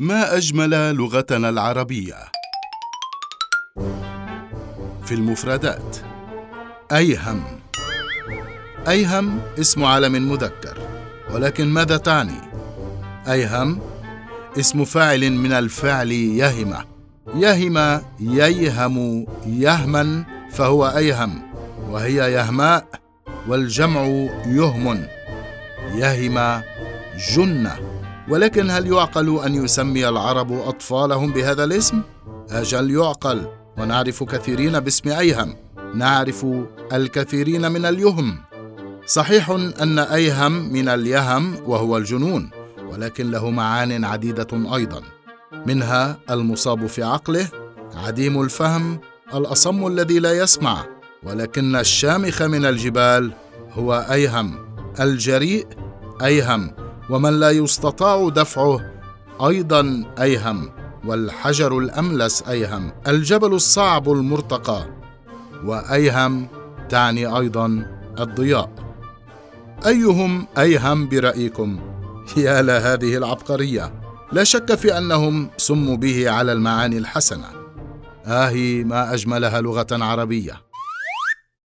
ما أجمل لغتنا العربية. في المفردات أيهم. أيهم اسم علم مذكر ولكن ماذا تعني؟ أيهم اسم فاعل من الفعل يهم. يهم ييهم يهما فهو أيهم وهي يهماء والجمع يهم يهم جنة. ولكن هل يعقل أن يسمي العرب أطفالهم بهذا الاسم؟ أجل يعقل ونعرف كثيرين باسم أيهم. نعرف الكثيرين من اليهم. صحيح أن أيهم من اليهم وهو الجنون ولكن له معان عديدة أيضا. منها المصاب في عقله عديم الفهم الأصم الذي لا يسمع ولكن الشامخ من الجبال هو أيهم. الجريء أيهم. ومن لا يستطاع دفعه أيضا أيهم والحجر الأملس أيهم الجبل الصعب المرتقى وأيهم تعني أيضا الضياء. أيهم أيهم برأيكم؟ يا لهذه العبقرية. لا شك في أنهم سموا به على المعاني الحسنة. آه ما أجملها لغة عربية.